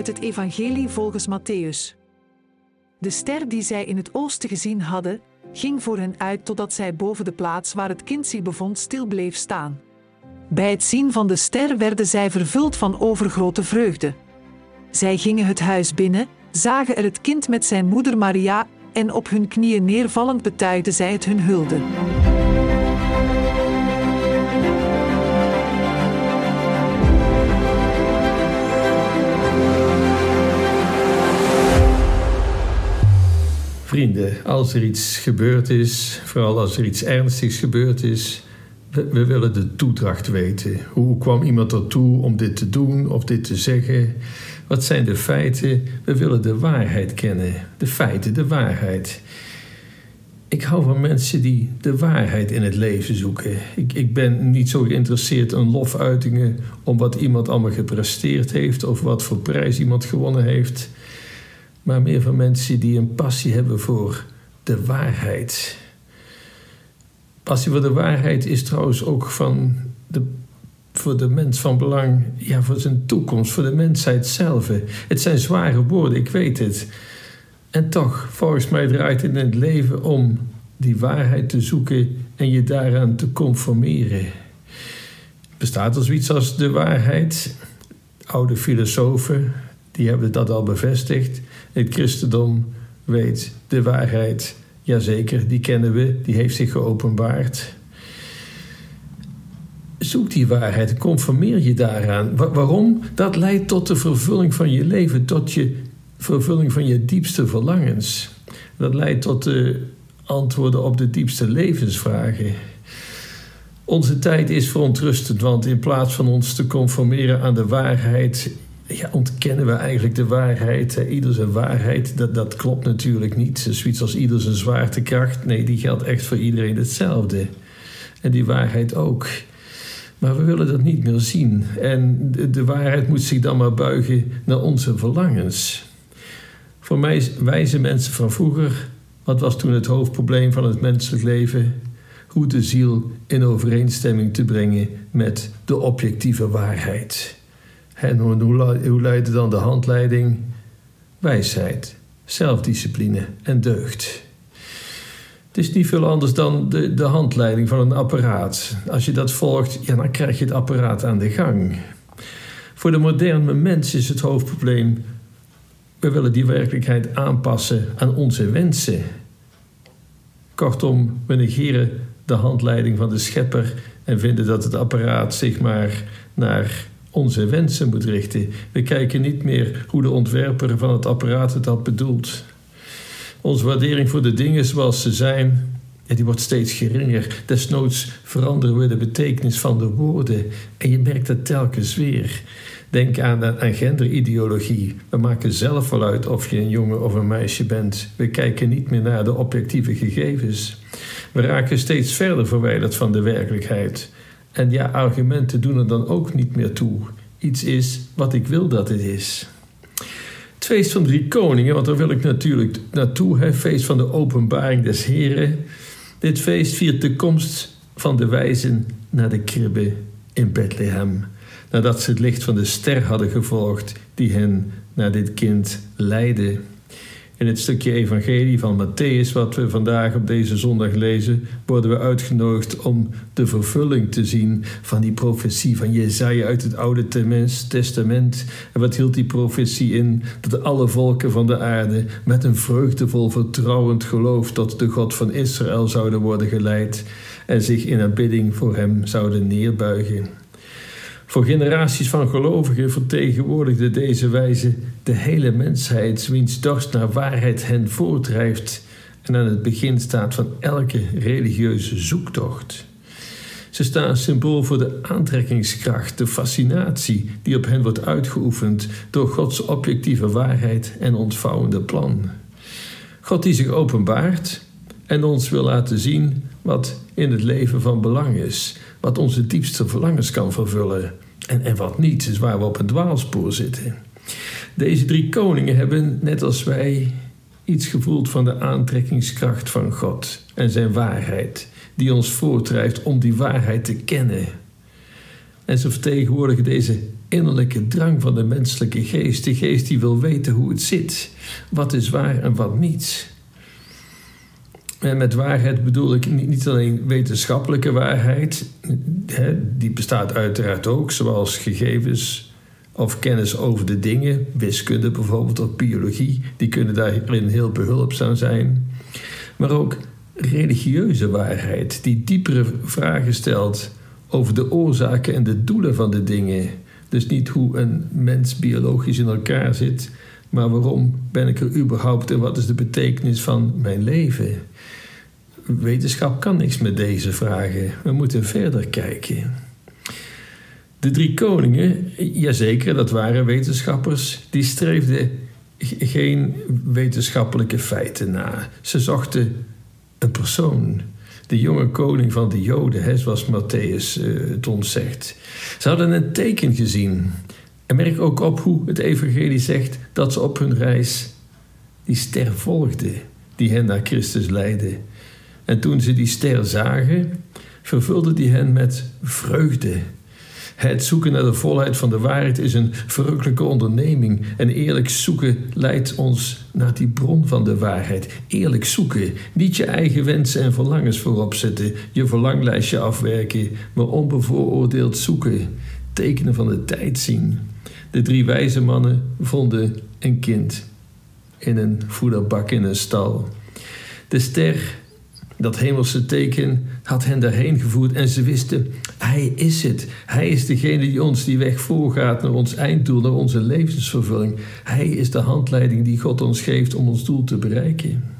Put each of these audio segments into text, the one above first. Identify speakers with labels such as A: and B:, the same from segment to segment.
A: uit het Evangelie volgens Matthäus. De ster die zij in het oosten gezien hadden, ging voor hen uit totdat zij boven de plaats waar het kind zich bevond stil bleef staan. Bij het zien van de ster werden zij vervuld van overgrote vreugde. Zij gingen het huis binnen, zagen er het kind met zijn moeder Maria en op hun knieën neervallend betuigden zij het hun hulde.
B: Vrienden, als er iets gebeurd is, vooral als er iets ernstigs gebeurd is, we, we, willen de toedracht weten. Hoe kwam iemand ertoe om dit te doen of dit te zeggen? Wat zijn de feiten? We willen de waarheid kennen. De feiten, de waarheid. Ik hou van mensen die de waarheid in het leven zoeken. Ik, ik ben niet zo geïnteresseerd in lofuitingen om wat iemand allemaal gepresteerd heeft of wat voor prijs iemand gewonnen heeft maar meer van mensen die een passie hebben voor de waarheid. Passie voor de waarheid is trouwens ook van de, voor de mens van belang, ja, voor zijn toekomst, voor de mensheid zelf. Het zijn zware woorden, ik weet het. En toch, volgens mij draait het in het leven om die waarheid te zoeken en je daaraan te conformeren. Bestaat er zoiets als de waarheid? Oude filosofen, die hebben dat al bevestigd. Het christendom weet de waarheid. Jazeker, die kennen we, die heeft zich geopenbaard. Zoek die waarheid, conformeer je daaraan. waarom? Dat leidt tot de vervulling van je leven, tot je vervulling van je diepste verlangens. Dat leidt tot de antwoorden op de diepste levensvragen. Onze tijd is verontrustend, want in plaats van ons te conformeren aan de waarheid, ja, ontkennen we eigenlijk de waarheid. Ieder zijn waarheid, dat, dat klopt natuurlijk niet. Zoiets als ieder zijn zwaartekracht. Nee, die geldt echt voor iedereen hetzelfde. En die waarheid ook. Maar we willen dat niet meer zien. En de, de waarheid moet zich dan maar buigen naar onze verlangens. Voor mij, wijze mensen van vroeger, wat was toen het hoofdprobleem van het menselijk leven? Hoe de ziel in overeenstemming te brengen met de objectieve waarheid. En hoe, leidde dan de handleiding? Wijsheid, zelfdiscipline en deugd. Het is niet veel anders dan de, de handleiding van een apparaat. Als je dat volgt, ja, dan krijg je het apparaat aan de gang. Voor de moderne mens is het hoofdprobleem: we willen die werkelijkheid aanpassen aan onze wensen. Kortom, we negeren de handleiding van de schepper en vinden dat het apparaat zich maar naar onze wensen moet richten. We kijken niet meer hoe de ontwerper van het apparaat het had bedoeld. Onze waardering voor de dingen zoals ze zijn, die wordt steeds geringer. Desnoods veranderen we de betekenis van de woorden en je merkt het telkens weer. Denk aan, aan genderideologie. We maken zelf wel uit of je een jongen of een meisje bent. We kijken niet meer naar de objectieve gegevens. We raken steeds verder verwijderd van de werkelijkheid. En ja, argumenten doen er dan ook niet meer toe. Iets is wat ik wil dat het is. Het feest van drie koningen, want daar wil ik natuurlijk naartoe. Het feest van de openbaring des Heren. Dit feest viert de komst van de wijzen naar de kribbe in Bethlehem. Nadat ze het licht van de ster hadden gevolgd die hen naar dit kind leidde. In het stukje Evangelie van Matthäus, wat we vandaag op deze zondag lezen, worden we uitgenodigd om de vervulling te zien van die profetie van Jezaja uit het Oude Testament. En wat hield die profetie in? Dat alle volken van de aarde met een vreugdevol vertrouwend geloof tot de God van Israël zouden worden geleid en zich in aanbidding voor hem zouden neerbuigen. Voor generaties van gelovigen vertegenwoordigde deze wijze de hele mensheid, wiens dorst naar waarheid hen voortdrijft en aan het begin staat van elke religieuze zoektocht. Ze staan symbool voor de aantrekkingskracht, de fascinatie die op hen wordt uitgeoefend door Gods objectieve waarheid en ontvouwende plan. God die zich openbaart en ons wil laten zien wat in het leven van belang is, wat onze diepste verlangens kan vervullen en, en wat niet, is waar we op een dwaalspoor zitten. Deze drie koningen hebben, net als wij, iets gevoeld van de aantrekkingskracht van God en zijn waarheid, die ons voortdrijft om die waarheid te kennen. En ze vertegenwoordigen deze innerlijke drang van de menselijke geest. De geest die wil weten hoe het zit. Wat is waar en wat niet. En met waarheid bedoel ik niet alleen wetenschappelijke waarheid, die bestaat uiteraard ook, zoals gegevens of kennis over de dingen, wiskunde bijvoorbeeld of biologie, die kunnen daarin heel behulpzaam zijn. Maar ook religieuze waarheid, die diepere vragen stelt over de oorzaken en de doelen van de dingen. Dus niet hoe een mens biologisch in elkaar zit, maar waarom ben ik er überhaupt en wat is de betekenis van mijn leven? Wetenschap kan niks met deze vragen. We moeten verder kijken. De drie koningen, jazeker, dat waren wetenschappers, die streefden geen wetenschappelijke feiten na. Ze zochten een persoon. De jonge koning van de Joden, hè, zoals Matthäus uh, het ons zegt. Ze hadden een teken gezien. En merk ook op hoe het evangelie zegt dat ze op hun reis die ster volgden, die hen naar Christus leidde. En toen ze die ster zagen, vervulde die hen met vreugde. Het zoeken naar de volheid van de waarheid is een verrukkelijke onderneming. En eerlijk zoeken leidt ons naar die bron van de waarheid. Eerlijk zoeken, niet je eigen wensen en verlangens voorop zetten, je verlanglijstje afwerken, maar onbevooroordeeld zoeken, tekenen van de tijd zien. De drie wijze mannen vonden een kind in een voederbak in een stal. De ster dat hemelse teken had hen daarheen gevoerd en ze wisten, Hij is het. Hij is degene die ons die weg voorgaat naar ons einddoel, naar onze levensvervulling. Hij is de handleiding die God ons geeft om ons doel te bereiken.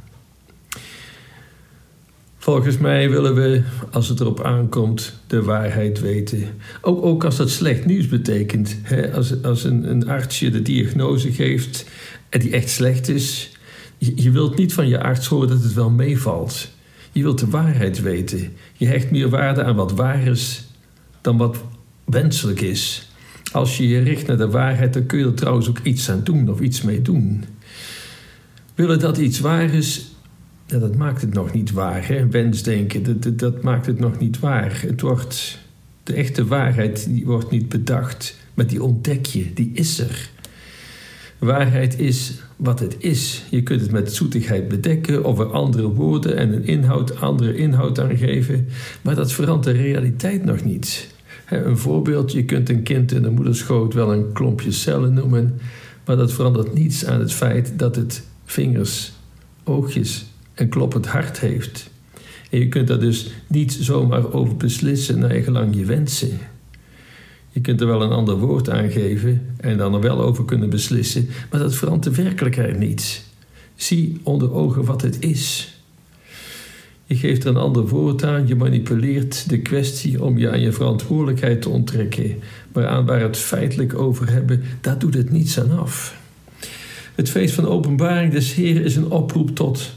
B: Volgens mij willen we, als het erop aankomt, de waarheid weten. Ook, ook als dat slecht nieuws betekent. Hè? Als, als een, een arts je de diagnose geeft en die echt slecht is. Je, je wilt niet van je arts horen dat het wel meevalt. Je wilt de waarheid weten. Je hecht meer waarde aan wat waar is dan wat wenselijk is. Als je je richt naar de waarheid, dan kun je er trouwens ook iets aan doen of iets mee doen. Willen dat iets waar is, ja, dat maakt het nog niet waar. Hè? Wensdenken, dat, dat, maakt het nog niet waar. Het wordt, de echte waarheid die wordt niet bedacht, maar die ontdek je, die is er. Waarheid is wat het is. Je kunt het met zoetigheid bedekken of er andere woorden en een inhoud, andere inhoud aan geven, maar dat verandert de realiteit nog niet. Een voorbeeld, je kunt een kind in de moederschoot wel een klompje cellen noemen, maar dat verandert niets aan het feit dat het vingers, oogjes en kloppend hart heeft. En je kunt daar dus niet zomaar over beslissen naar gelang je wensen. Je kunt er wel een ander woord aan geven en dan er wel over kunnen beslissen, maar dat verandert de werkelijkheid niet. Zie onder ogen wat het is. Je geeft er een ander woord aan, je manipuleert de kwestie om je aan je verantwoordelijkheid te onttrekken, maar aan waar het feitelijk over hebben, daar doet het niets aan af. Het feest van openbaring des Heren is een oproep tot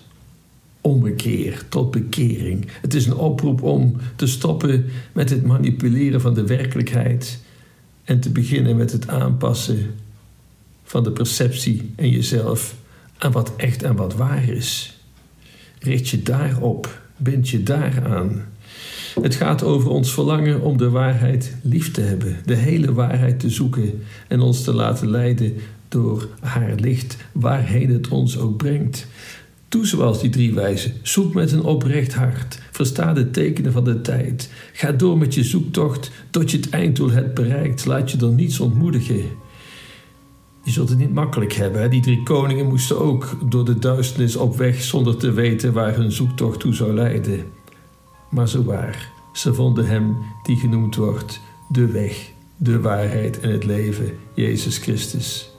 B: ommekeer, tot bekering. Het is een oproep om te stoppen met het manipuleren van de werkelijkheid en te beginnen met het aanpassen van de perceptie en jezelf aan wat echt en wat waar is. Richt je daarop, bind je daaraan. Het gaat over ons verlangen om de waarheid lief te hebben, de hele waarheid te zoeken en ons te laten leiden door haar licht, waarheen het ons ook brengt. Doe zoals die drie wijzen. Zoek met een oprecht hart. Versta de tekenen van de tijd. Ga door met je zoektocht tot je het einddoel hebt bereikt. Laat je door niets ontmoedigen. Je zult het niet makkelijk hebben. Die drie koningen moesten ook door de duisternis op weg zonder te weten waar hun zoektocht toe zou leiden. Maar zo waar. Ze vonden hem die genoemd wordt de weg, de waarheid en het leven, Jezus Christus.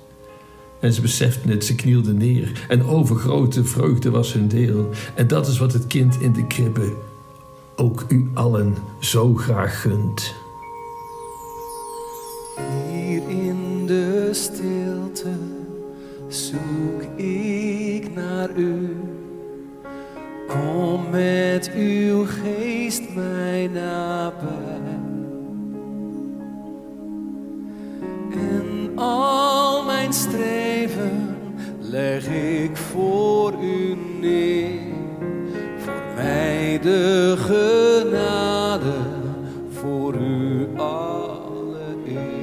B: En ze beseften het, ze knielden neer. En overgrote vreugde was hun deel. En dat is wat het kind in de kribbe ook u allen zo graag gunt.
C: Hier in de stilte zoek ik naar u. Kom met uw geest mij nabij. leg ik voor u neer. Voor mij de genade, voor u alle eer.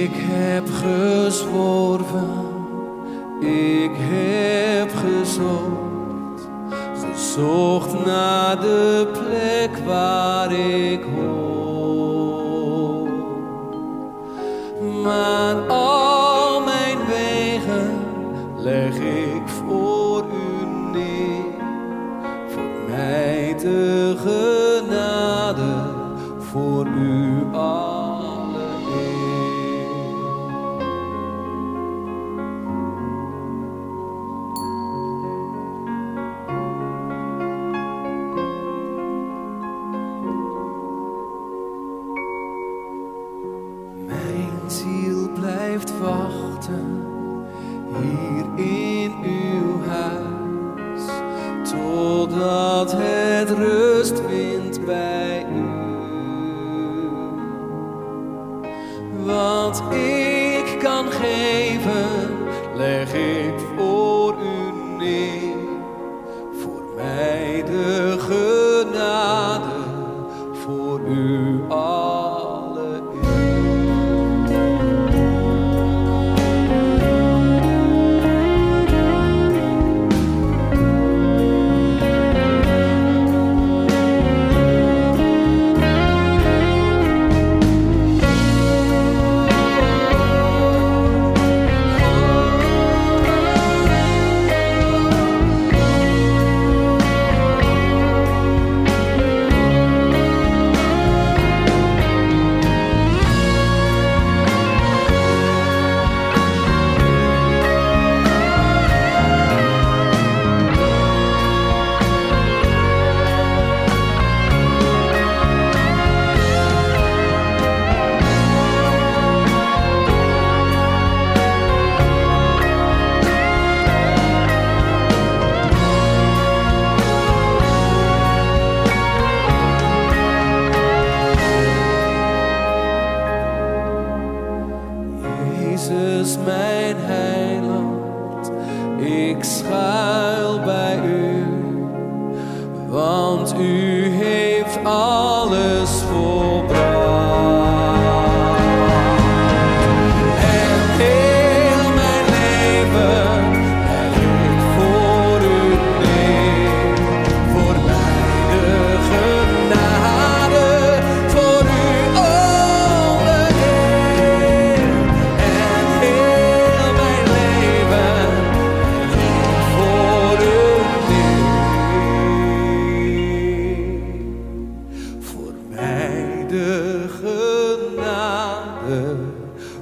C: Ik heb gezworven alleen. gezocht, gezocht naar de plek waar ik hoor. Maar al mijn wegen leg ik voor u neer, voor mij de genade, voor u alle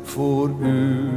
C: voor u.